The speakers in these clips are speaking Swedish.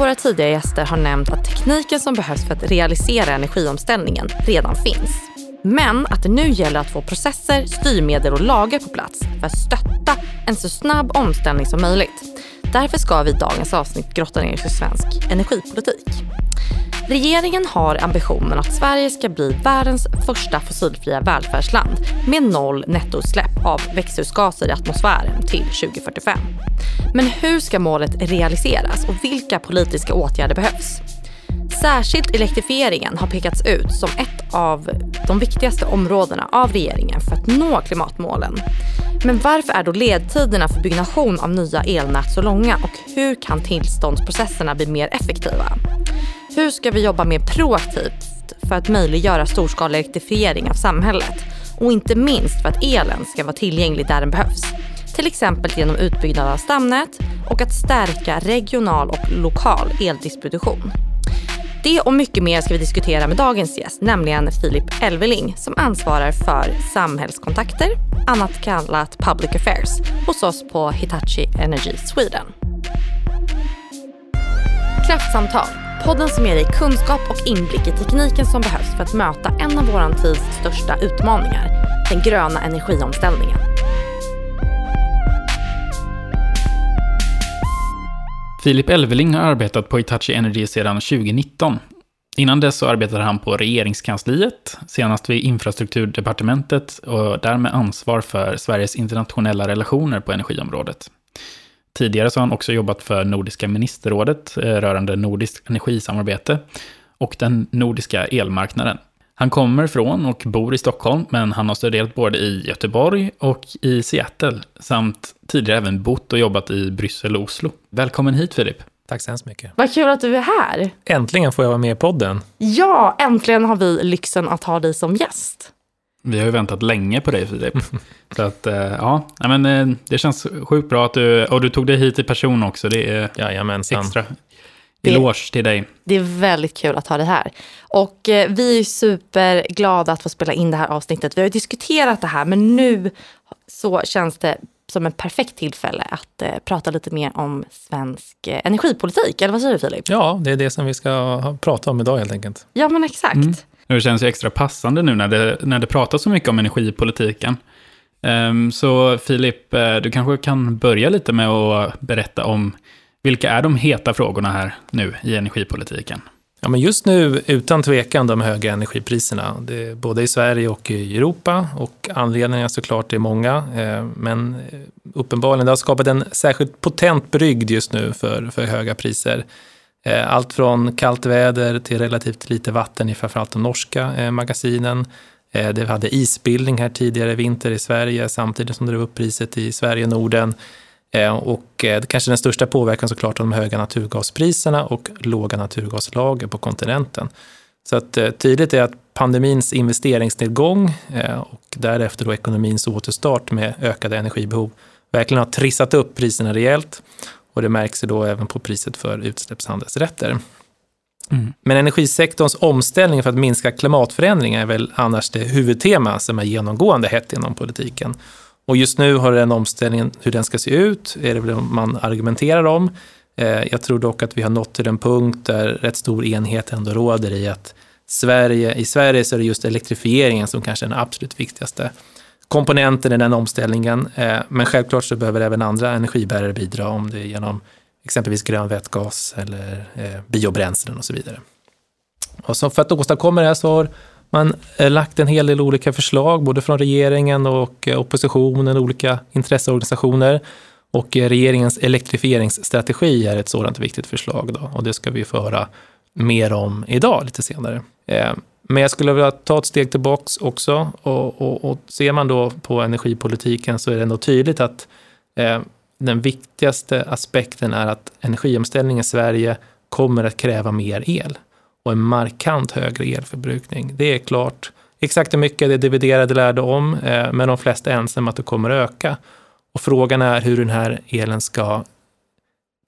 våra tidigare gäster har nämnt att tekniken som behövs för att realisera energiomställningen redan finns. Men att det nu gäller att få processer, styrmedel och lagar på plats för att stötta en så snabb omställning som möjligt. Därför ska vi i dagens avsnitt grotta ner oss i svensk energipolitik. Regeringen har ambitionen att Sverige ska bli världens första fossilfria välfärdsland med noll nettoutsläpp av växthusgaser i atmosfären till 2045. Men hur ska målet realiseras och vilka politiska åtgärder behövs? Särskilt elektrifieringen har pekats ut som ett av de viktigaste områdena av regeringen för att nå klimatmålen. Men varför är då ledtiderna för byggnation av nya elnät så långa och hur kan tillståndsprocesserna bli mer effektiva? Hur ska vi jobba mer proaktivt för att möjliggöra storskalig elektrifiering av samhället? Och inte minst för att elen ska vara tillgänglig där den behövs. Till exempel genom utbyggnad av stamnät och att stärka regional och lokal eldistribution. Det och mycket mer ska vi diskutera med dagens gäst, nämligen Filip Elveling som ansvarar för samhällskontakter, annat kallat public affairs, hos oss på Hitachi Energy Sweden. Kraftsamtal, podden som ger dig kunskap och inblick i tekniken som behövs för att möta en av vår tids största utmaningar, den gröna energiomställningen. Filip Elveling har arbetat på Hitachi Energy sedan 2019. Innan dess så arbetade han på regeringskansliet, senast vid infrastrukturdepartementet och därmed ansvar för Sveriges internationella relationer på energiområdet. Tidigare så har han också jobbat för Nordiska ministerrådet eh, rörande nordiskt energisamarbete och den nordiska elmarknaden. Han kommer från och bor i Stockholm, men han har studerat både i Göteborg och i Seattle, samt tidigare även bott och jobbat i Bryssel och Oslo. Välkommen hit Filip. Tack så hemskt mycket. Vad kul att du är här. Äntligen får jag vara med i podden. Ja, äntligen har vi lyxen att ha dig som gäst. Vi har ju väntat länge på dig Filip. Så att, eh, ja, men eh, det känns sjukt bra att du, och du tog dig hit i person också. Det är Jajamensan. extra eloge till dig. Det är väldigt kul att ha dig här. Och eh, vi är superglada att få spela in det här avsnittet. Vi har ju diskuterat det här, men nu så känns det som ett perfekt tillfälle att eh, prata lite mer om svensk eh, energipolitik. Eller vad säger du Filip? Ja, det är det som vi ska prata om idag helt enkelt. Ja, men exakt. Mm. Det känns ju extra passande nu när det, när det pratas så mycket om energipolitiken. Ehm, så Filip, eh, du kanske kan börja lite med att berätta om vilka är de heta frågorna här nu i energipolitiken? Ja, men just nu, utan tvekan, de höga energipriserna. Det både i Sverige och i Europa. Och anledningarna såklart är många. Ehm, men eh, uppenbarligen, det har skapat en särskilt potent brygd just nu för, för höga priser. Eh, allt från kallt väder till relativt lite vatten i framförallt de norska eh, magasinen. Eh, det hade isbildning här tidigare i vinter i Sverige samtidigt som det drev upp priset i Sverige och Norden. Och kanske den största påverkan såklart av de höga naturgaspriserna och låga naturgaslager på kontinenten. Så att tydligt är att pandemins investeringsnedgång och därefter då ekonomins återstart med ökade energibehov verkligen har trissat upp priserna rejält. Och det märks då även på priset för utsläppshandelsrätter. Mm. Men energisektorns omställning för att minska klimatförändringar är väl annars det huvudtema som är genomgående hett inom politiken. Och just nu har den omställningen, hur den ska se ut, är det väl man argumenterar om. Eh, Jag tror dock att vi har nått till en punkt där rätt stor enhet ändå råder i att Sverige, i Sverige så är det just elektrifieringen som kanske är den absolut viktigaste komponenten i den omställningen. Eh, men självklart så behöver även andra energibärare bidra om det är genom exempelvis grön vätgas eller eh, biobränslen och så vidare. Och så för att åstadkomma det här så har man eh, lagt en hel del olika förslag, både från regeringen och oppositionen, olika intresseorganisationer. Och regeringens elektrifieringsstrategi är ett sådant viktigt förslag. Då, och det ska vi få höra mer om idag, lite senare. Men jag skulle vilja ta ett steg tillbaks också. Och, och, och ser man då på energipolitiken så är det ändå tydligt att eh, den viktigaste aspekten är att energiomställningen i Sverige kommer att kräva mer el och en markant högre elförbrukning. Det är klart. Exakt hur mycket det dividerade lärde om, eh, men de flesta är ensamma att det kommer att öka. Och frågan är hur den här elen ska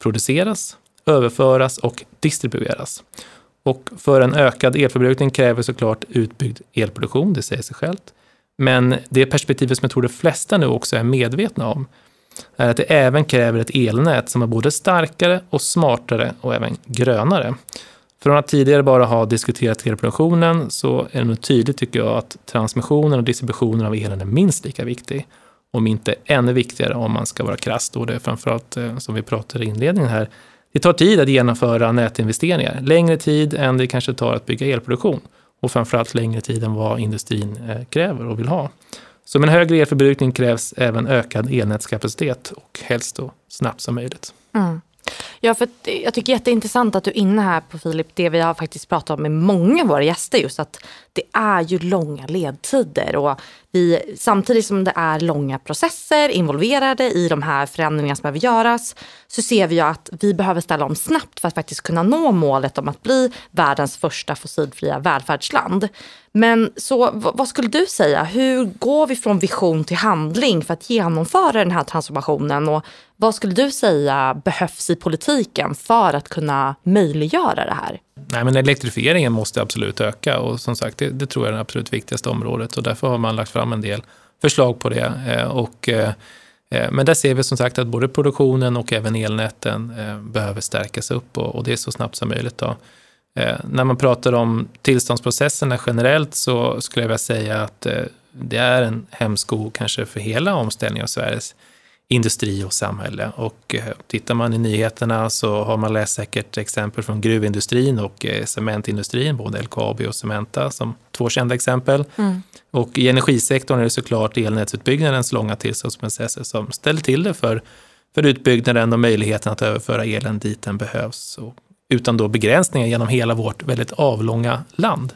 produceras, överföras och distribueras. Och för en ökad elförbrukning kräver såklart utbyggd elproduktion, det säger sig självt. Men det perspektivet som jag tror de flesta nu också är medvetna om, är att det även kräver ett elnät som är både starkare och smartare och även grönare. Från att tidigare bara ha diskuterat elproduktionen så är det nog tydligt tycker jag att transmissionen och distributionen av elen är minst lika viktig. Om inte ännu viktigare om man ska vara krass. Då det är framförallt, eh, som vi pratade i inledningen här, det tar tid att genomföra nätinvesteringar. Längre tid än det kanske tar att bygga elproduktion. Och framförallt längre tid än vad industrin eh, kräver och vill ha. Så med en högre elförbrukning krävs även ökad elnätskapacitet och helst så snabbt som möjligt. Mm. Ja, för jag tycker jätteintressant att du är inne här på Filip, det vi har faktiskt pratat om med många av våra gäster, just att det är ju långa ledtider och vi, samtidigt som det är långa processer involverade i de här förändringarna som behöver göras, så ser vi ju att vi behöver ställa om snabbt för att faktiskt kunna nå målet om att bli världens första fossilfria välfärdsland. Men så vad skulle du säga, hur går vi från vision till handling för att genomföra den här transformationen och vad skulle du säga behövs i politiken för att kunna möjliggöra det här? Nej, men elektrifieringen måste absolut öka och som sagt, det, det, tror jag är det absolut viktigaste området och därför har man lagt fram en del förslag på det. Eh, och, eh, eh, men där ser vi som sagt att både produktionen och även elnäten behöver stärkas upp och, och det är så snabbt som möjligt. Då. När man pratar om tillståndsprocesserna generellt så skulle jag vilja säga att det är en hämsko kanske för hela omställningen av Sveriges industri och samhälle. Och eh, tittar man i nyheterna så har man läst säkert exempel från gruvindustrin och eh, cementindustrin, både LKAB och Cementa som två kända exempel. Mm. Och i energisektorn är det såklart elnätsutbyggnadens långa tillståndsprocesser som ställer till det för, för utbyggnaden och möjligheten att överföra elen dit den behövs. Och utan då begränsningar genom hela vårt väldigt avlånga land.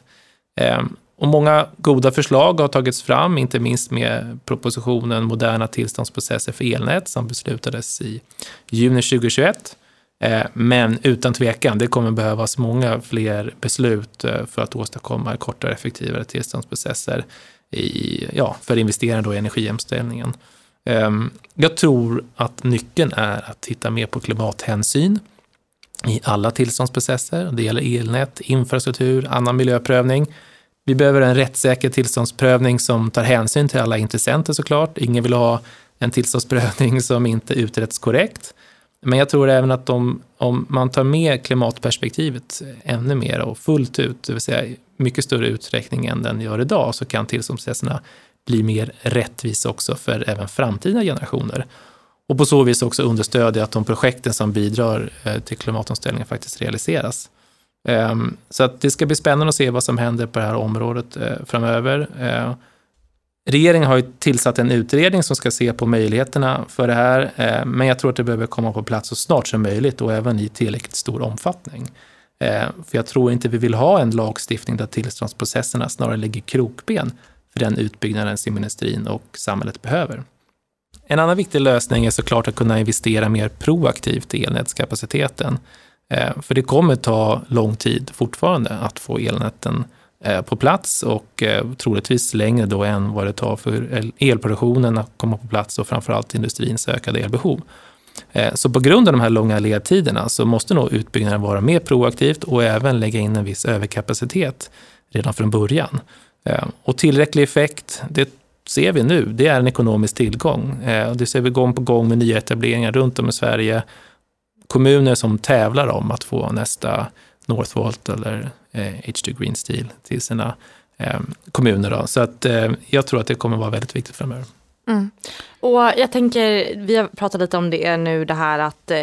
Ehm, och många goda förslag har tagits fram, inte minst med propositionen Moderna tillståndsprocesser för elnät som beslutades i juni 2021. Ehm, men utan tvekan, det kommer behövas många fler beslut eh, för att åstadkomma kortare effektivare tillståndsprocesser i, ja, för investerare i energiomställningen. Ehm, jag tror att nyckeln är att titta mer på klimathänsyn i alla tillståndsprocesser. Det gäller elnät, infrastruktur, annan miljöprövning. Vi behöver en rättssäker tillståndsprövning som tar hänsyn till alla intressenter såklart. Ingen vill ha en tillståndsprövning som inte utretts korrekt. Men jag tror även att om, om man tar med klimatperspektivet ännu mer och fullt ut, det vill säga i mycket större utsträckning än den gör idag, så kan tillståndsprocesserna bli mer rättvisa också för även framtida generationer. Och på så vis också understödja att de projekten som bidrar eh, till klimatomställningen faktiskt realiseras. Ehm, så att det ska bli spännande att se vad som händer på det här området eh, framöver. Ehm, regeringen har ju tillsatt en utredning som ska se på möjligheterna för det här, eh, men jag tror att det behöver komma på plats så snart som möjligt och även i tillräckligt stor omfattning. Ehm, för jag tror inte vi vill ha en lagstiftning där tillståndsprocesserna snarare lägger krokben för den utbyggnaden som industrin och samhället behöver. En annan viktig lösning är såklart att kunna investera mer proaktivt i elnätskapaciteten. Eh, för det kommer ta lång tid fortfarande att få elnäten eh, på plats och eh, troligtvis längre då än vad det tar för elproduktionen att komma på plats och framförallt industrins ökade elbehov. Så på grund av de här långa ledtiderna så måste nog utbyggnaden vara mer proaktivt och även lägga in en viss överkapacitet redan från början. Och tillräcklig effekt, det ser vi nu, det är en ekonomisk tillgång. Eh, det ser vi gång på gång med nya etableringar runt om i Sverige kommuner som tävlar om att få nästa Northvolt eller eh, H2 Green Steel till sina eh, kommuner. Då. Så att, jag tror att det kommer vara väldigt viktigt framöver. Mm. Och jag tänker, vi har pratat lite om det nu, det här att eh,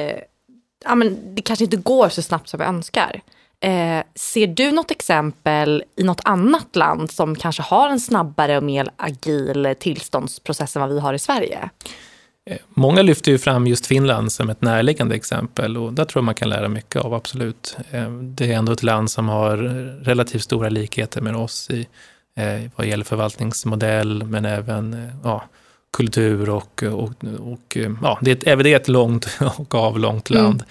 ja, men det kanske inte går så snabbt som vi önskar. Eh, ser du något exempel i något annat land som kanske har en snabbare och mer agil tillståndsprocess än vad vi har i Sverige? Eh, många lyfter ju fram just Finland som ett närliggande exempel och där tror jag man kan lära mycket av, absolut. Eh, det är ändå ett land som har relativt stora likheter med oss i eh, vad gäller förvaltningsmodell, men även ja, kultur och, och, och ja, det är ett, även det är ett långt och avlångt land. Mm.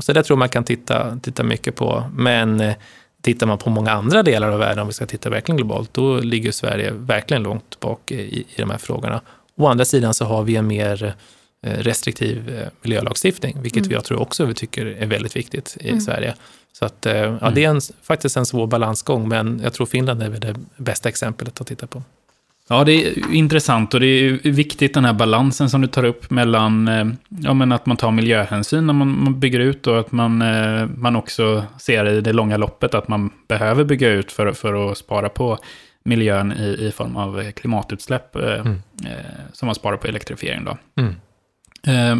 Så det tror man kan titta, titta mycket på. Men tittar man på många andra delar av världen, om vi ska titta verkligen globalt, då ligger Sverige verkligen långt bak i, i de här frågorna. Å andra sidan så har vi en mer eh, restriktiv eh, miljölagstiftning, vilket mm. jag tror också vi tycker är väldigt viktigt i mm. Sverige. Så att, eh, ja, det är en, faktiskt en svår balansgång, men jag tror Finland är väl det bästa exemplet att titta på. Ja, det är intressant och det är viktigt den här balansen som du tar upp mellan eh, ja, men att man tar miljöhänsyn när man, bygger ut och att man, eh, man också ser i det långa loppet att man behöver bygga ut för, för att spara på miljön i, i form av klimatutsläpp eh, mm. som man sparar på elektrifiering. Då. Mm.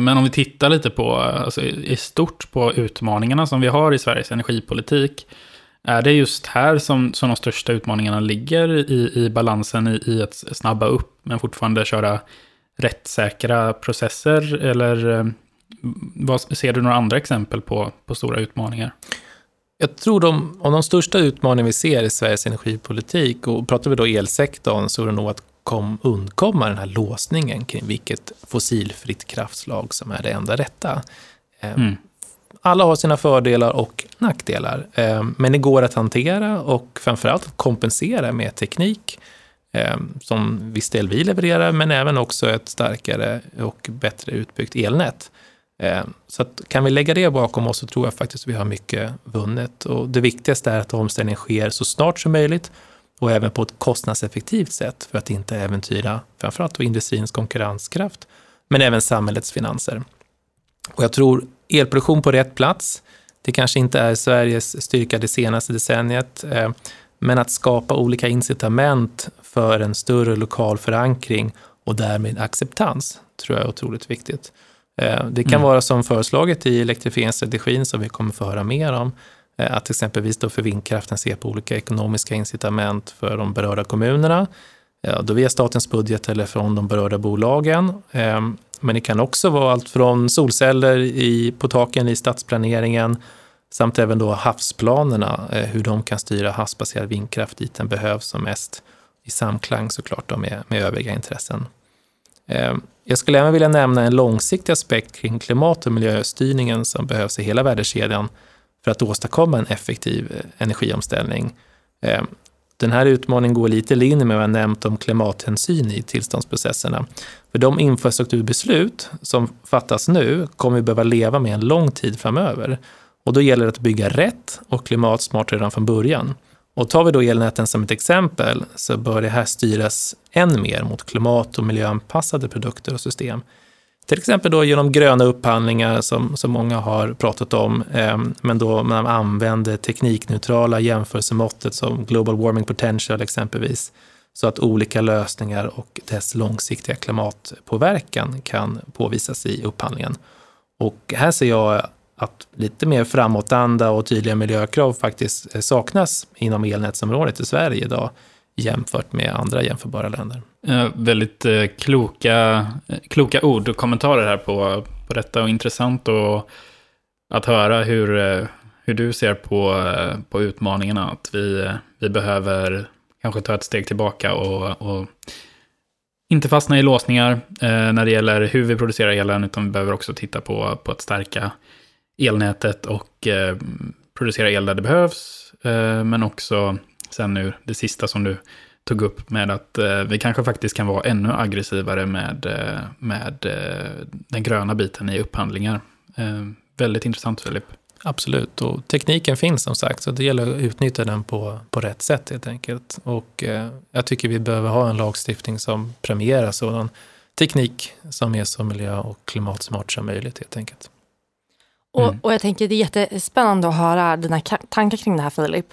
Men om vi tittar lite på, alltså i stort på utmaningarna som vi har i Sveriges energipolitik är det just här som, som de största utmaningarna ligger i, i balansen i, i att snabba upp men fortfarande köra rättssäkra processer? Eller eh, vad, ser du några andra exempel på, på stora utmaningar? Jag tror de, om de största utmaningarna vi ser i Sveriges energipolitik, och pratar vi då elsektorn, så är det nog att kom, undkomma den här låsningen kring vilket fossilfritt kraftslag som är det enda rätta. Eh, mm alla har sina fördelar och nackdelar. Eh, men det går att hantera och framförallt att kompensera med teknik eh, som viss del vi levererar, men även också ett starkare och bättre utbyggt elnät. Eh, så att kan vi lägga det bakom oss så tror jag faktiskt att vi har mycket vunnet. Och det viktigaste är att omställningen sker så snart som möjligt och även på ett kostnadseffektivt sätt för att inte äventyra framförallt industrins konkurrenskraft, men även samhällets finanser. Och jag tror elproduktion på rätt plats, det kanske inte är Sveriges styrka det senaste decenniet, eh, men att skapa olika incitament för en större lokal förankring och därmed acceptans tror jag är otroligt viktigt. Eh, det kan mm. vara som föreslaget i elektrifieringsstrategin som vi kommer få höra mer om, eh, att exempelvis då för vindkraften se på olika ekonomiska incitament för de berörda kommunerna, Eh, då via statens budget eller från de berörda bolagen. Ehm, men det kan också vara allt från solceller i, på taken i stadsplaneringen samt även då havsplanerna, eh, hur de kan styra havsbaserad vindkraft dit den behövs som mest i samklang såklart då med, med övriga intressen. Ehm, jag skulle även vilja nämna en långsiktig aspekt kring klimat och miljöstyrningen som behövs i hela värdekedjan för att åstadkomma en effektiv eh, energiomställning. Ehm, den här utmaningen går lite i linje med vad jag nämnt om klimathänsyn i tillståndsprocesserna. För de infrastrukturbeslut som fattas nu kommer vi behöva leva med en lång tid framöver. Och då gäller det att bygga rätt och klimatsmart redan från början. Och tar vi då elnäten som ett exempel så bör det här styras än mer mot klimat och miljöanpassade produkter och system. Till exempel då genom gröna upphandlingar som, som många har pratat om, eh, men då man använder teknikneutrala jämförelsemåttet som Global Warming Potential exempelvis, så att olika lösningar och dess långsiktiga klimatpåverkan kan påvisas i upphandlingen. Och här ser jag att lite mer framåtanda och tydliga miljökrav faktiskt eh, saknas inom elnätsområdet i Sverige idag jämfört med andra jämförbara länder. Eh, väldigt eh, kloka, eh, kloka ord och kommentarer här på, på detta och intressant och att höra hur, eh, hur du ser på, eh, på utmaningarna. Att vi, eh, vi behöver kanske ta ett steg tillbaka och, och inte fastna i låsningar eh, när det gäller hur vi producerar elen, utan vi behöver också titta på, på att stärka elnätet och eh, producera el där det behövs, eh, men också sen nu det sista som du tog upp med att eh, vi kanske faktiskt kan vara ännu aggressivare med, eh, med eh, den gröna biten i upphandlingar. Eh, väldigt intressant Filip. Absolut, och tekniken finns som sagt, så det gäller att utnyttja den på, på rätt sätt helt enkelt. Och eh, jag tycker vi behöver ha en lagstiftning som premierar sådan teknik som är så miljö och klimatsmart som möjligt helt enkelt. Mm. Och, och, jag tänker det är jättespännande att höra dina tankar kring det här Filip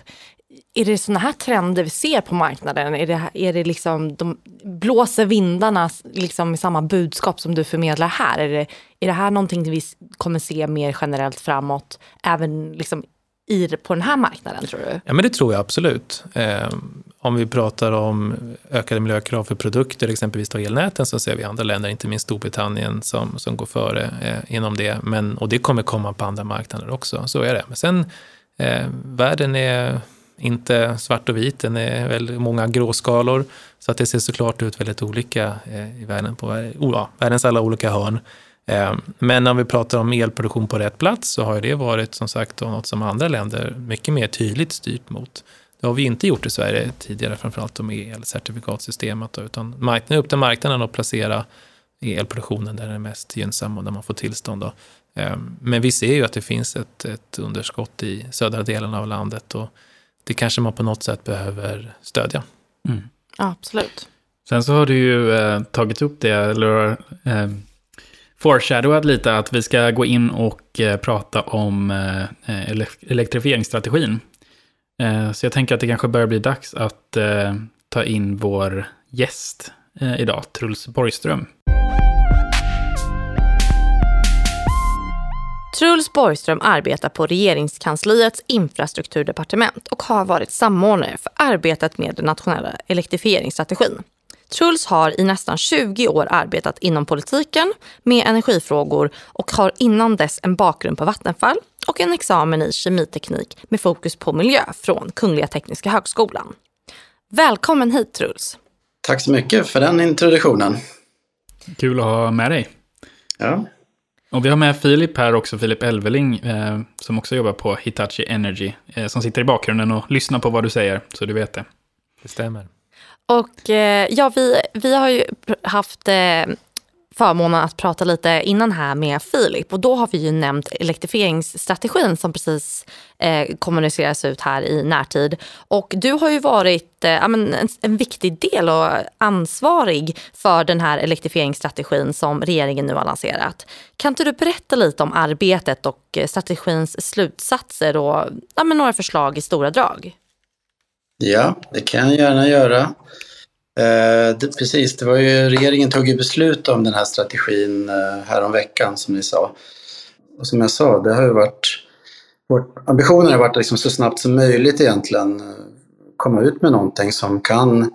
är det sådana här trender vi ser på marknaden? Är det, är det liksom, de blåser vindarna liksom med samma budskap som du förmedlar här? Är det, är det här någonting vi kommer se mer generellt framåt, även liksom i, på den här marknaden tror du? Ja men det tror jag absolut. Eh, om vi pratar om ökade miljökrav för produkter, exempelvis då elnäten, så ser vi andra länder, inte minst Storbritannien, som, som går före eh, inom det. Men, och det kommer komma på andra marknader också, så är det. Men sen, eh, världen är inte svart och vit, den är väldigt många gråskalor. Så att det ser såklart ut väldigt olika eh, i världen på ja, världens alla olika hörn. Eh, men om vi pratar om elproduktion på rätt plats så har det varit som sagt något som andra länder mycket mer tydligt styrt mot. Det har vi inte gjort i Sverige tidigare, framförallt med elcertifikatsystemet, utan marknaden, upp till marknaden att placera elproduktionen där den är mest gynnsam och där man får tillstånd. Då. Eh, men vi ser ju att det finns ett, ett underskott i södra delen av landet och det kanske man på något sätt behöver stödja. Mm. Absolut. Sen så har du ju eh, tagit upp det, eller eh, foreshadowat lite att vi ska gå in och eh, prata om eh, elektrifieringsstrategin. Eh, så jag tänker att det kanske börjar bli dags att eh, ta in vår gäst eh, idag, Truls Borgström. Truls Borgström arbetar på regeringskansliets infrastrukturdepartement och har varit samordnare för arbetet med den nationella elektrifieringsstrategin. Truls har i nästan 20 år arbetat inom politiken med energifrågor och har innan dess en bakgrund på Vattenfall och en examen i kemiteknik med fokus på miljö från Kungliga Tekniska Högskolan. Välkommen hit Truls! Tack så mycket för den introduktionen. Kul att ha med dig. Ja. Och vi har med Filip här också, Filip Elveling, eh, som också jobbar på Hitachi Energy, eh, som sitter i bakgrunden och lyssnar på vad du säger, så du vet det. Det stämmer. Och eh, ja, vi, vi har ju haft eh, förmånen att prata lite innan här med Filip och då har vi ju nämnt elektrifieringsstrategin som precis eh, kommuniceras ut här i närtid. Och du har ju varit eh, en, en viktig del och ansvarig för den här elektrifieringsstrategin som regeringen nu har lanserat. Kan inte du berätta lite om arbetet och eh, strategins slutsatser och ja, några förslag i stora drag? Ja, det kan jag gärna göra. Eh, det, precis, det var ju, regeringen tog ju beslut om den här strategin eh, häromveckan som ni sa. Och som jag sa, det har ju varit, vår ambitionen har varit liksom så snabbt som möjligt egentligen eh, komma ut med någonting som kan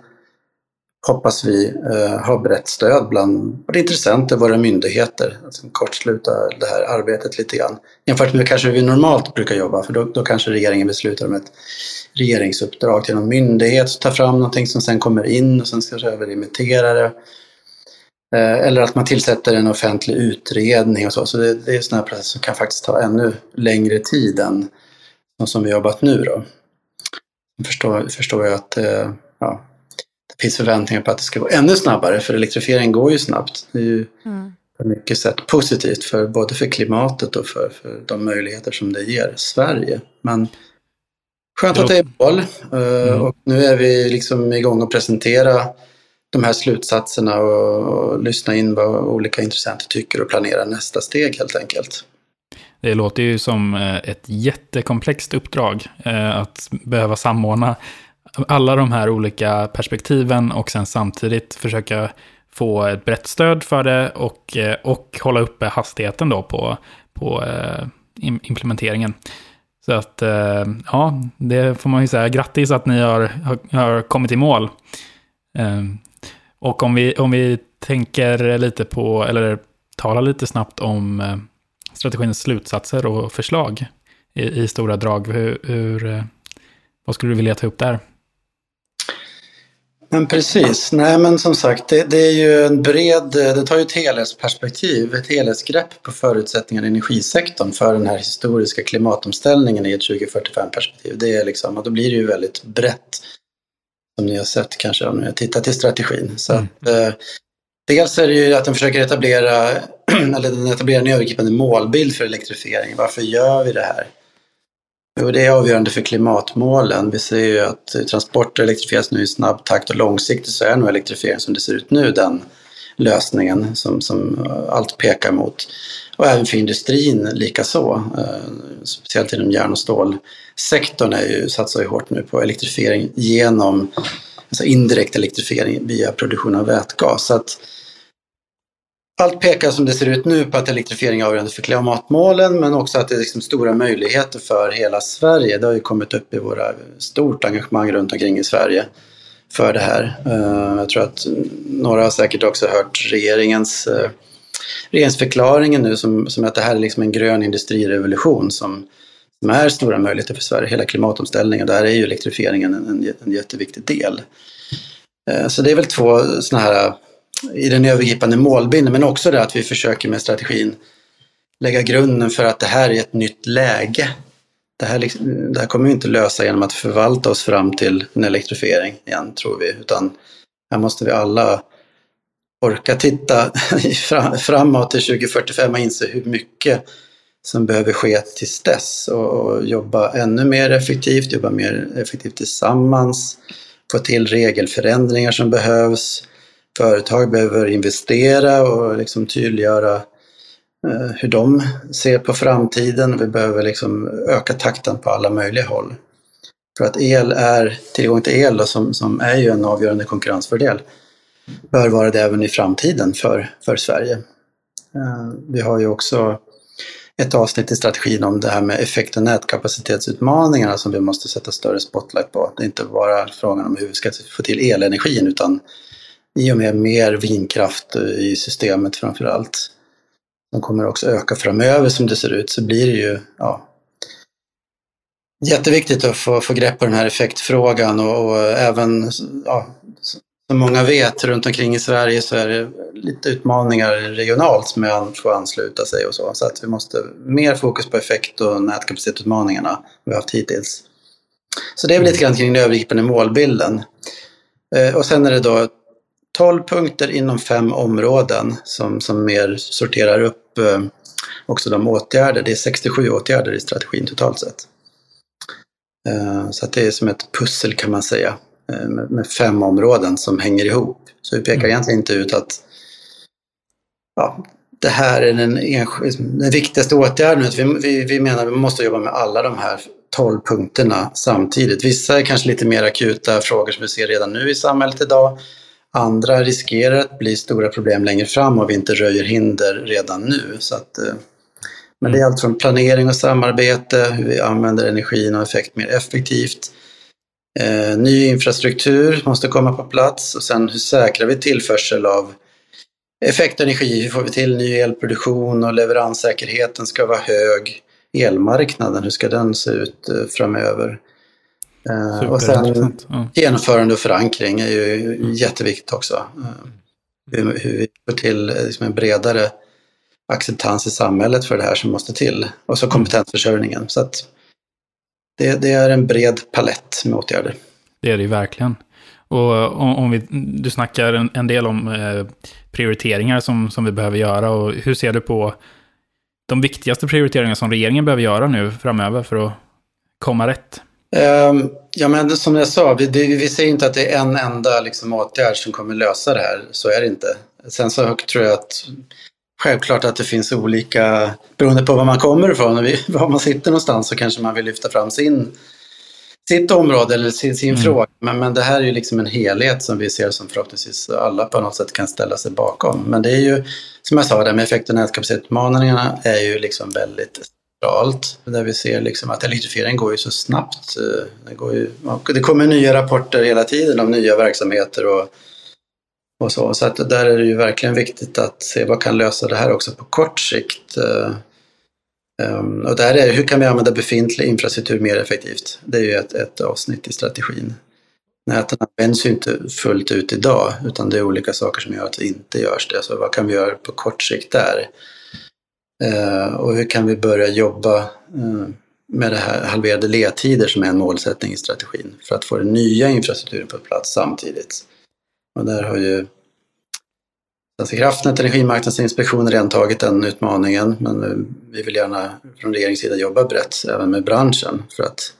hoppas vi eh, har brett stöd bland både intressenter och våra myndigheter. Alltså kortsluta det här arbetet lite grann. Jämfört med kanske hur vi normalt brukar jobba, för då, då kanske regeringen beslutar om ett regeringsuppdrag till någon myndighet, ta tar fram någonting som sen kommer in och sen ska överremittera det. Eh, eller att man tillsätter en offentlig utredning och så. Så det, det är sådana här processer som kan faktiskt ta ännu längre tid än de som vi jobbat nu då. Förstår, förstår jag att eh, ja, det finns förväntningar på att det ska gå ännu snabbare, för elektrifiering går ju snabbt. Det är ju mm. på mycket sätt positivt, för, både för klimatet och för, för de möjligheter som det ger Sverige. Men skönt att det är mål. Eh, mm. Och nu är vi liksom igång att presentera de här slutsatserna och, och lyssna in vad olika intressenter tycker och planera nästa steg helt enkelt. Det låter ju som eh, ett jättekomplext uppdrag eh, att behöva samordna alla de här olika perspektiven och sen samtidigt försöka få ett brett stöd för det och, eh, och hålla uppe hastigheten då på, på eh, implementeringen. Så att, eh, ja, det får man ju säga. Grattis att ni har, har, har kommit i mål. Ehm, och om vi, om vi tänker lite på, eller talar lite snabbt om strategins slutsatser och förslag i, i stora drag. Hur, hur, vad skulle du vilja ta upp där? Men precis, nej men som sagt det, det, är ju en bred, det tar ju ett helhetsperspektiv, ett helhetsgrepp på förutsättningarna i energisektorn för den här historiska klimatomställningen i ett 2045-perspektiv. Det är liksom, och då blir det ju väldigt brett, som ni har sett kanske om ni har tittat i strategin. Så mm. att, eh, dels är det ju att den försöker etablera, eller den etablerar en övergripande målbild för elektrifiering. Varför gör vi det här? Jo, det är avgörande för klimatmålen. Vi ser ju att transporter elektrifieras nu i snabb takt och långsiktigt så är nog elektrifiering som det ser ut nu den lösningen som, som allt pekar mot. Och även för industrin likaså. Eh, speciellt inom järn och stålsektorn är ju, satsar ju hårt nu på elektrifiering genom alltså indirekt elektrifiering via produktion av vätgas. Så att allt pekar som det ser ut nu på att elektrifiering är avgörande för klimatmålen men också att det är liksom stora möjligheter för hela Sverige. Det har ju kommit upp i våra stort engagemang runt omkring i Sverige för det här. Eh, jag tror att några har säkert också hört regeringens eh, regeringsförklaringen nu som, som att det här är liksom en grön industrirevolution som, som är stora möjligheter för Sverige. Hela klimatomställningen, där är ju elektrifieringen en, en, en jätteviktig del. Eh, så det är väl två sådana här i den övergripande målbilden men också det att vi försöker med strategin lägga grunden för att det här är ett nytt läge. Det här, liksom, det här kommer vi inte lösa genom att förvalta oss fram till en elektrifiering igen, tror vi, utan här måste vi alla orka titta framåt till 2045 och inse hur mycket som behöver ske tills dess och, jobba ännu mer effektivt, jobba mer effektivt tillsammans, få till regelförändringar som behövs, företag behöver investera och liksom tydliggöra eh, hur de ser på framtiden. Vi behöver liksom öka takten på alla möjliga håll. För att el är, tillgång till el då, som, som är ju en avgörande konkurrensfördel, bör vara det även i framtiden för, för Sverige. Eh, vi har ju också ett avsnitt i strategin om det här med effekt och nätkapacitetsutmaningarna som vi måste sätta större spotlight på. Det är inte bara frågan om hur vi ska få till elenergin utan i och med mer vindkraft i systemet framför allt, som kommer också öka framöver som det ser ut, så blir det ju ja, jätteviktigt att få, få grepp på den här effektfrågan och, och även, ja, som många vet, runt omkring i Sverige så är det lite utmaningar regionalt med att få ansluta sig och så. Så att vi måste mer fokus på effekt och nätkapacitetsutmaningarna vi har haft hittills. Så det är väl lite grann kring den övergripande målbilden. Eh, och sen är det då 12 punkter inom fem områden som, som mer sorterar upp eh, också de åtgärder. Det är 67 åtgärder i strategin totalt sett. Eh, så det är som ett pussel kan man säga eh, med, med fem områden som hänger ihop. Så vi pekar mm. egentligen inte ut att ja, det här är den, den viktigaste åtgärden. Vi, vi, vi menar att vi måste jobba med alla de här 12 punkterna samtidigt. Vissa är kanske lite mer akuta frågor som vi ser redan nu i samhället idag. Andra riskerar att bli stora problem längre fram om vi inte röjer hinder redan nu. Så att, eh, men det är allt från planering och samarbete, hur vi använder energin och effekt mer effektivt. Eh, ny infrastruktur måste komma på plats och sen hur säkrar vi tillförsel av effekt och energi? Hur får vi till ny elproduktion och leveranssäkerheten ska vara hög? Elmarknaden, hur ska den se ut eh, framöver? Eh, och sen ja. genomförande och förankring är ju mm. jätteviktigt också. Eh, hur, hur, vi får till eh, liksom en bredare acceptans i samhället för det här som måste till. Och så mm. kompetensförsörjningen. Så att det, det är en bred palett med åtgärder. Det är det ju verkligen. Och om, om vi, du snackar en, en del om eh, prioriteringar som, som vi behöver göra. Och hur ser du på de viktigaste prioriteringar som regeringen behöver göra nu framöver för att komma rätt? Ehm, ja, men som jag sa, vi, vi ser inte att det är en enda liksom, åtgärd som kommer lösa det här. Så är det inte. Sen så tror jag att självklart att det finns olika, beroende på var man kommer ifrån och var man sitter någonstans så kanske man vill lyfta fram sin, sitt område eller sin, sin mm. fråga. Men, men det här är ju liksom en helhet som vi ser som förhoppningsvis alla på något sätt kan ställa sig bakom. Men det är ju, som jag sa, det med effekt och nätkapacitetsutmaningarna är ju liksom väldigt centralt. Där vi ser liksom att elektrifieringen går ju så snabbt. Eh, det, går ju, det kommer nya rapporter hela tiden om nya verksamheter och, och så. Så att där är det ju verkligen viktigt att se vad kan lösa det här också på kort sikt. Eh, ehm, och där är hur kan vi använda befintlig infrastruktur mer effektivt? Det är ju ett, ett avsnitt i strategin. Näten används ju inte fullt ut idag utan det är olika saker som gör att det inte görs det. Så vad kan vi göra på kort sikt där? Eh, och hur kan vi börja jobba eh, med det här halverade ledtider som är en målsättning i strategin för att få den nya infrastrukturen på plats samtidigt. Och där har ju Svenska kraftnät Energimarknadsinspektionen redan tagit den utmaningen men eh, vi vill gärna från regeringens sida jobba brett även med branschen för att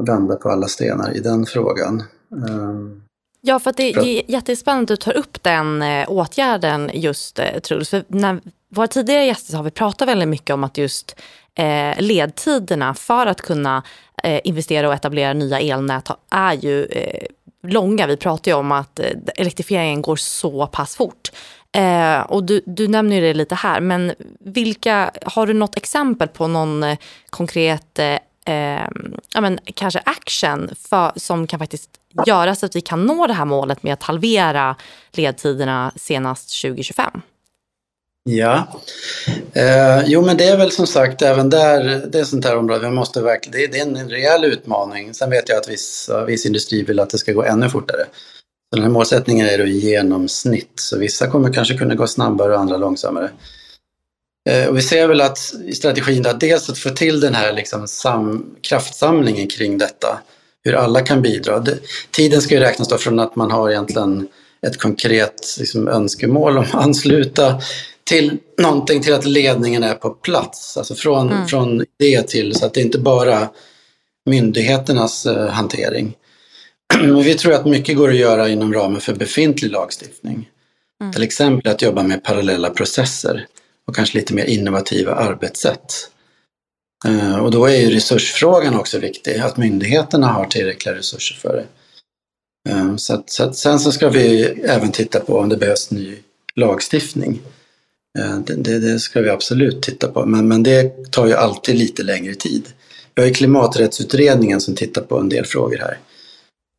vända på alla stenar i den frågan. Eh, Ja, för att det är jättespännande att du tar upp den eh, åtgärden just Truls. För när våra tidigare gäster har vi pratat väldigt mycket om att just eh, ledtiderna för att kunna eh, investera och etablera nya elnät är ju eh, långa. Vi pratar ju om att eh, elektrifieringen går så pass fort. Eh, och du, du nämner ju det lite här, men vilka, har du något exempel på någon eh, eh, ja, men, kanske action för, som kan faktiskt göra så att vi kan nå det här målet med att halvera ledtiderna senast 2025? Ja, eh, jo men det är väl som sagt även där, det är sånt här område, vi måste verkligen, det, det, är en rejäl utmaning. Sen vet jag att viss, viss industri vill att det ska gå ännu fortare. Så den här målsättningen är då i genomsnitt, så vissa kommer kanske kunna gå snabbare och andra långsammare. Eh, och vi ser väl att i strategin där, dels att få till den här liksom sam, kraftsamlingen kring detta, hur alla kan bidra. Det, tiden ska ju räknas då från att man har egentligen ett konkret liksom, önskemål om att ansluta till någonting till att ledningen är på plats. Alltså från, mm. från det till så att det inte bara myndigheternas eh, hantering. Men vi tror att mycket går att göra inom ramen för befintlig lagstiftning. Mm. Till exempel att jobba med parallella processer och kanske lite mer innovativa arbetssätt. Eh, och då är ju resursfrågan också viktig, att myndigheterna har tillräckliga resurser för det. Eh, så, att, så att, sen så ska vi även titta på om det behövs ny lagstiftning. Eh, det, det, det, ska vi absolut titta på, men, men det tar ju alltid lite längre tid. Vi har ju klimaträttsutredningen som tittar på en del frågor här.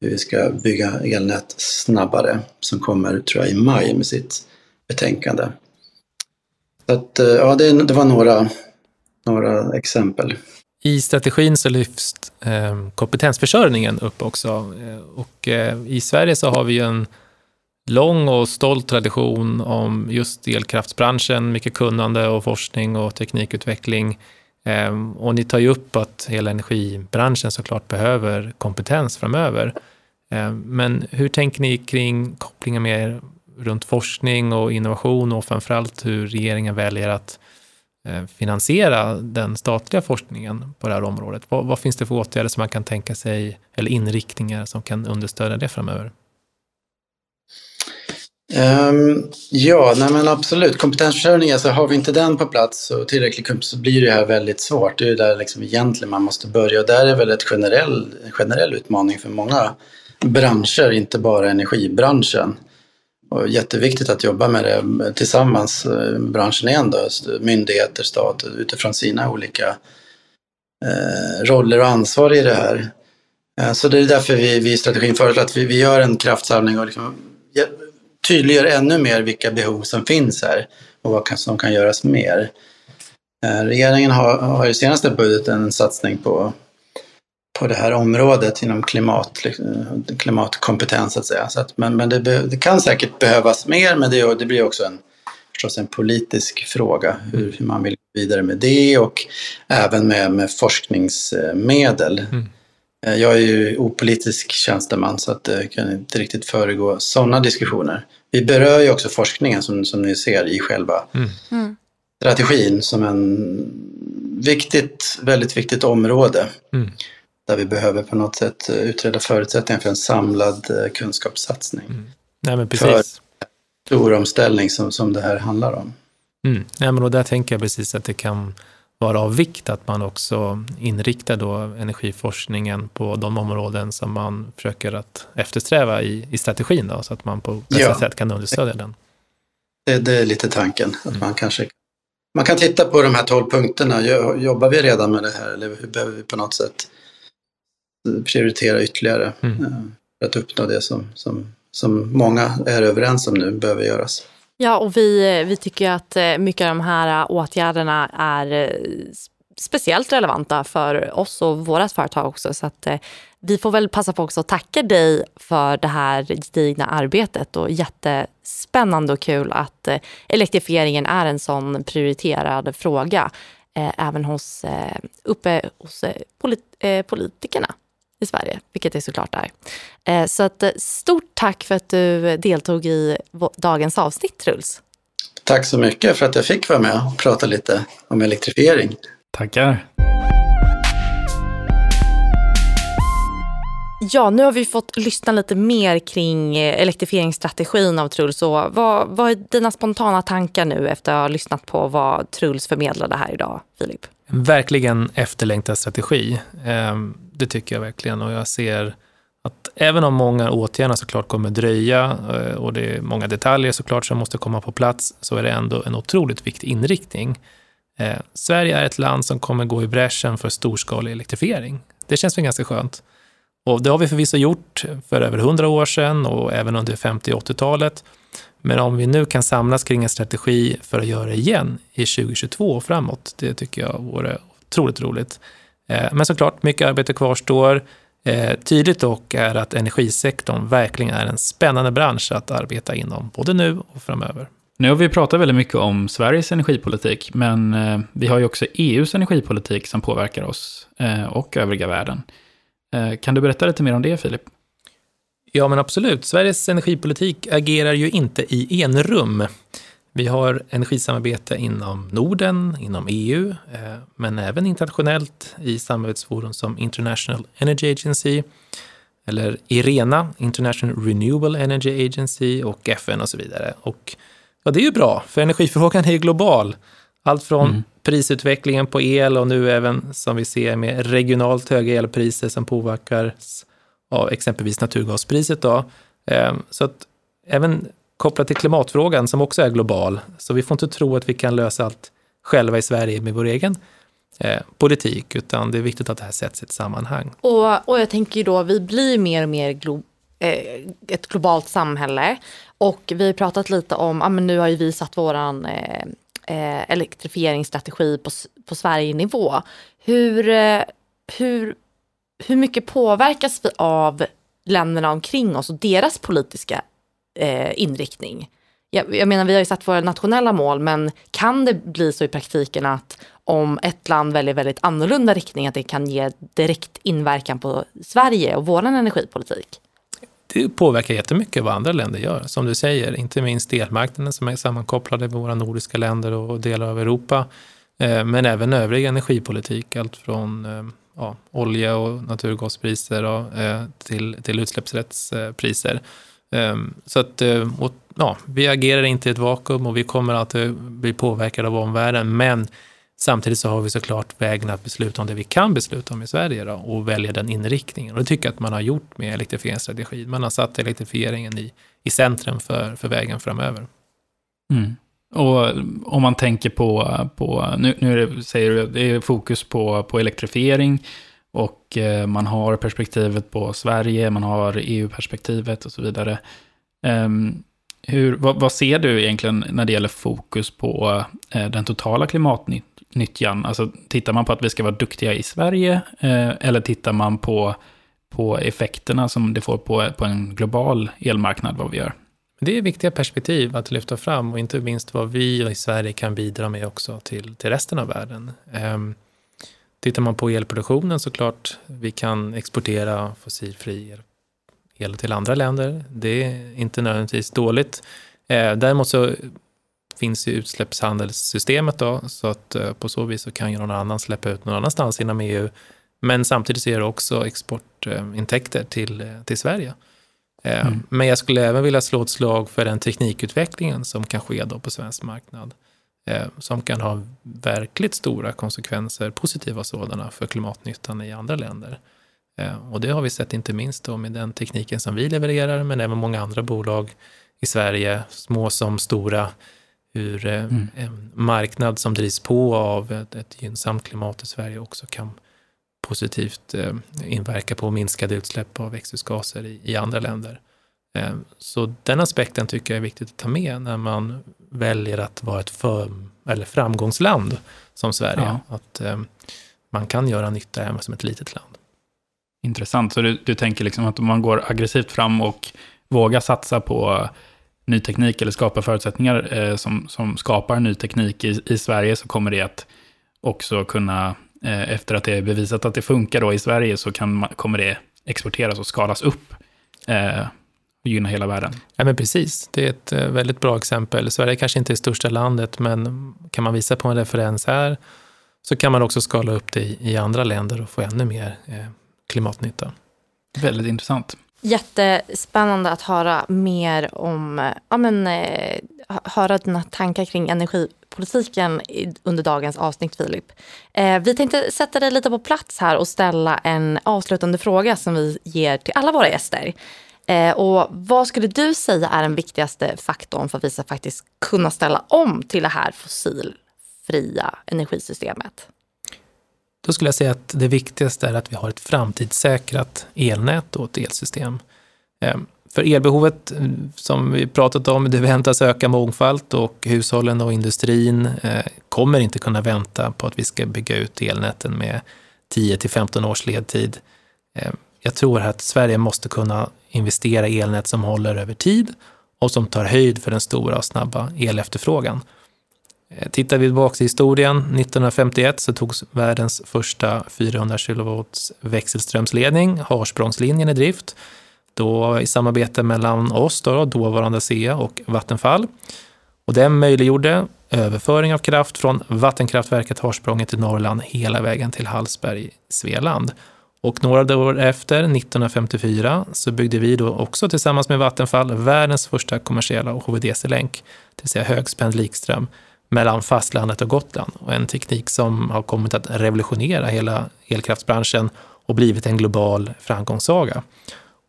Hur vi ska bygga elnät snabbare, som kommer tror jag i maj med sitt betänkande. Så att, eh, ja, det, det var några, några exempel. I strategin så lyfts eh, kompetensförsörjningen upp också. Eh, och eh, i Sverige så har vi ju en lång och stolt tradition om just elkraftsbranschen, mycket kunnande och forskning och teknikutveckling. Eh, och ni tar ju upp att hela energibranschen såklart behöver kompetens framöver. Eh, men hur tänker ni kring kopplingen med runt forskning och innovation och framförallt hur regeringen väljer att eh, finansiera den statliga forskningen på det här området? Vad, vad, finns det för åtgärder som man kan tänka sig, eller inriktningar som kan understödja det framöver? Um, ja, nej men absolut. Kompetensförsörjning, alltså har vi inte den på plats och tillräckligt så blir det här väldigt svårt. Det är ju där liksom egentligen man måste börja och där är väl ett generell, en generell utmaning för många branscher, inte bara energibranschen. Och jätteviktigt att jobba med det tillsammans, eh, branschen igen då, myndigheter, stat, utifrån sina olika eh, roller och ansvar i det här. Eh, så det är därför vi, vi i strategin föreslår att vi, vi gör en kraftsamling och liksom tydliggör ännu mer vilka behov som finns här och vad som kan göras mer. Eh, regeringen har, har i senaste budgeten en satsning på på det här området inom klimat, klimatkompetens så att säga. Så att, men men det, det, kan säkert behövas mer men det, det blir också en, förstås en politisk fråga hur, hur man vill gå vidare med det och även med, med forskningsmedel. Mm. Eh, jag är ju opolitisk tjänsteman så att jag kan inte riktigt föregå sådana diskussioner. Vi berör ju också forskningen som, som ni ser i själva mm. mm. strategin som en viktigt, väldigt viktigt område. Mm där vi behöver på något sätt eh, utreda förutsättningar för en samlad eh, kunskapssatsning. Mm. Nej, men precis. För stor omställning som, som det här handlar om. Mm. Nej, men och där tänker jag precis att det kan vara av vikt att man också inriktar då energiforskningen på de områden som man försöker att eftersträva i, i strategin då, så att man på bästa ja. sätt kan understödja den. Det, det, är lite tanken, att mm. man kanske man kan titta på de här tolv punkterna. Jobbar vi redan med det här eller hur behöver vi på något sätt prioritera ytterligare mm. Eh, för att uppnå det som, som, som många är överens om nu behöver göras. Ja, och vi, vi tycker att eh, mycket av de här åtgärderna är eh, speciellt relevanta för oss och vårt företag också. Så att vi får väl passa på också att tacka dig för det här gedigna arbetet och jättespännande och kul att elektrifieringen är en sån prioriterad fråga även hos, uppe hos politikerna i Sverige, vilket det såklart är. Eh, så att, eh, stort tack för att du deltog i dagens avsnitt, Truls. Tack så mycket för att jag fick vara med och prata lite om elektrifiering. Tackar. Ja, nu har vi fått lyssna lite mer kring eh, elektrifieringsstrategin av Truls. Och vad, vad är dina spontana tankar nu efter att ha lyssnat på vad Truls förmedlade här idag, Filip? Verkligen efterlängtad strategi. Ehm, det tycker jag verkligen. Och jag ser att även om många åtgärder såklart kommer dröja eh, och det är många detaljer såklart som måste komma på plats, så är det ändå en otroligt viktig inriktning. Eh, Sverige är ett land som kommer gå i bräschen för storskalig elektrifiering. Det känns väl ganska skönt. Och det har vi förvisso gjort för över hundra år sedan och även under 50 och 80-talet. Men om vi nu kan samlas kring en strategi för att göra det igen i 2022 och framåt, det tycker jag vore otroligt roligt. Eh, men såklart, mycket arbete kvarstår. Eh, tydligt dock är att energisektorn verkligen är en spännande bransch att arbeta inom, både nu och framöver. Nu har vi pratat väldigt mycket om Sveriges energipolitik, men eh, vi har ju också EUs energipolitik som påverkar oss och övriga världen. Kan du berätta lite mer om det, Filip? Ja, men absolut. Sveriges energipolitik agerar ju inte i enrum. Vi har energisamarbete inom Norden, inom EU, eh, men även internationellt i samarbetsforum som International Energy Agency, eller IRENA, International Renewable Energy Agency och FN och så vidare. Och ja, det är ju bra, för energiförmågan är ju global. Allt från mm. prisutvecklingen på el och nu även som vi ser med regionalt höga elpriser som påverkas av exempelvis naturgaspriset. Då. Ehm, så att även kopplat till klimatfrågan som också är global. Så vi får inte tro att vi kan lösa allt själva i Sverige med vår egen eh, politik, utan det är viktigt att det här sätts i ett sammanhang. Och, och jag tänker ju då, vi blir mer och mer glo eh, ett globalt samhälle och vi har pratat lite om, ja men nu har ju vi satt våran eh, eh elektrifieringsstrategi på, på Sverige-nivå. Hur, eh, hur, hur mycket påverkas vi av länderna omkring oss och deras politiska eh, inriktning. Jag, jag, menar, vi har ju satt våra nationella mål, men kan det bli så i praktiken att om ett land väljer väldigt annorlunda riktning, att det kan ge direkt inverkan på Sverige och vår energipolitik? Det påverkar jättemycket vad andra länder gör, som du säger, inte minst elmarknaden som är sammankopplade med våra nordiska länder och delar av Europa, eh, men även övrig energipolitik, allt från eh, ja, olja och naturgaspriser och, eh, till, till utsläppsrättspriser. Ehm, så att, eh, och, ja, vi agerar inte i ett vakuum och vi kommer alltid eh, bli påverkade av omvärlden, men samtidigt så har vi såklart vägen att besluta om det vi kan besluta om i Sverige då, och välja den inriktningen. Och det tycker jag att man har gjort med elektrifieringsstrategin. Man har satt elektrifieringen i, i centrum för, för vägen framöver. Mm. Och eh, om man tänker på, på nu, nu det, säger du, det är fokus på, på elektrifiering, och eh, man har perspektivet på Sverige, man har EU-perspektivet och så vidare. Ehm, hur, vad, vad, ser du egentligen när det gäller fokus på eh, den totala klimatnyttjan? Alltså tittar man på att vi ska vara duktiga i Sverige eh, eller tittar man på, på effekterna som det får på, på en global elmarknad vad vi gör? Det är viktiga perspektiv att lyfta fram och inte minst vad vi i Sverige kan bidra med också till, till resten av världen. Ehm, Tittar man på elproduktionen såklart, vi kan exportera fossilfri el till andra länder. Det är inte nödvändigtvis dåligt. Eh, däremot så finns ju utsläppshandelssystemet då, så att eh, på så vis så kan ju någon annan släppa ut någon annanstans inom EU. Men samtidigt ser det också exportintäkter till, eh, till Sverige. Mm. Men jag skulle även vilja slå ett slag för den teknikutvecklingen som kan ske då på svensk marknad. Eh, som kan ha verkligt stora konsekvenser, positiva sådana, för klimatnyttan i andra länder. Eh, och det har vi sett inte minst då med den tekniken som vi levererar, men även många andra bolag i Sverige, små som stora, hur eh, mm. en marknad som drivs på av ett, ett gynnsamt klimat i Sverige också kan positivt inverka på minskade utsläpp av växthusgaser i, i andra länder. Eh, så den aspekten tycker jag är viktigt att ta med när man väljer att vara ett för, eller framgångsland som Sverige. Ja. Att eh, man kan göra nytta även som ett litet land. Intressant, så du, du tänker liksom att om man går aggressivt fram och vågar satsa på ny teknik eller skapa förutsättningar eh, som, som skapar ny teknik i, i Sverige så kommer det att också kunna, eh, efter att det är bevisat att det funkar då i Sverige, så kan man, kommer det exporteras och skalas upp eh, gynna hela världen. Ja, men precis. Det är ett eh, väldigt bra exempel. Sverige kanske inte är största landet, men kan man visa på en referens här så kan man också skala upp det i andra länder och få ännu mer eh, klimatnytta. Väldigt intressant. Jättespännande att höra mer om, ja men, eh, höra dina tankar kring energipolitiken under dagens avsnitt Filip. vi tänkte sätta dig lite på plats här och ställa en avslutande fråga som vi ger till alla våra gäster. Eh, och vad skulle du säga är den viktigaste faktorn för att vi ska faktiskt kunna ställa om till det här fossilfria energisystemet? Då skulle jag säga att det viktigaste är att vi har ett framtidssäkrat elnät och ett elsystem. Eh, för elbehovet eh, som vi pratat om, det väntas öka mångfalt och hushållen och industrin kommer inte kunna vänta på att vi ska bygga ut elnäten med 10 till 15 års ledtid. Jag tror att Sverige måste kunna investera i elnät som håller över tid och som tar höjd för den stora och snabba elefterfrågan. Eh, tittar vi tillbaka i historien, 1951 så togs världens första 400 kV växelströmsledning, Harsprångslinjen, i drift. Då i samarbete mellan oss, då, dåvarande ASEA och Vattenfall. Och den möjliggjorde överföring av kraft från vattenkraftverket Harsprånget i Norrland hela vägen till Hallsberg Svealand. Och några år efter, 1954, så byggde vi då också tillsammans med Vattenfall världens första kommersiella HVDC-länk, det vill säga högspänd likström, mellan fastlandet och Gotland. Och en teknik som har kommit att revolutionera hela elkraftsbranschen och blivit en global framgångssaga.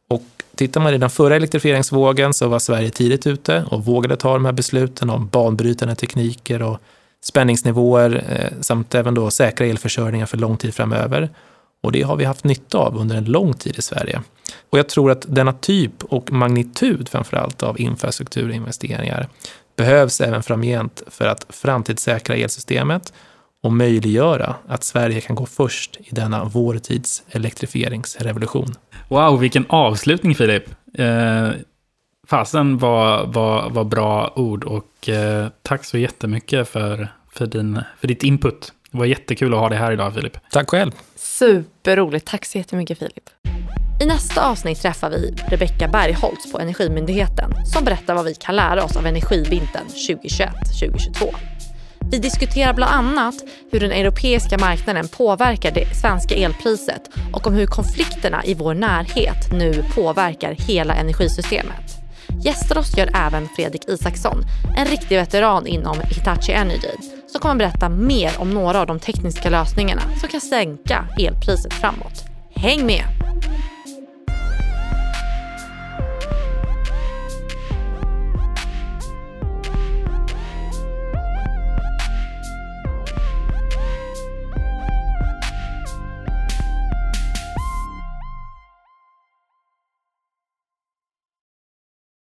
Och tittar man i den förra elektrifieringsvågen så var Sverige tidigt ute och vågade ta de här besluten om banbrytande tekniker och spänningsnivåer eh, samt även då säkra elförsörjningar för lång tid framöver. Och det har vi haft nytta av under en lång tid i Sverige. Och jag tror att denna typ och magnitud framför allt av infrastrukturinvesteringar behövs även framgent för att framtidssäkra elsystemet och möjliggöra att Sverige kan gå först i denna vår tids elektrifieringsrevolution. Wow, vilken avslutning Filip! Eh, fasen var, var, var bra ord och eh, tack så jättemycket för, för, din, för ditt input. Det var jättekul att ha dig här idag Filip. Tack själv! Superroligt. Tack så jättemycket Filip. I nästa avsnitt träffar vi Rebecka Bergholtz på Energimyndigheten som berättar vad vi kan lära oss av energivintern 2021-2022. Vi diskuterar bland annat hur den europeiska marknaden påverkar det svenska elpriset och om hur konflikterna i vår närhet nu påverkar hela energisystemet. Gäster oss gör även Fredrik Isaksson, en riktig veteran inom Hitachi Energy som kommer berätta mer om några av de tekniska lösningarna som kan sänka elpriset framåt. Häng med!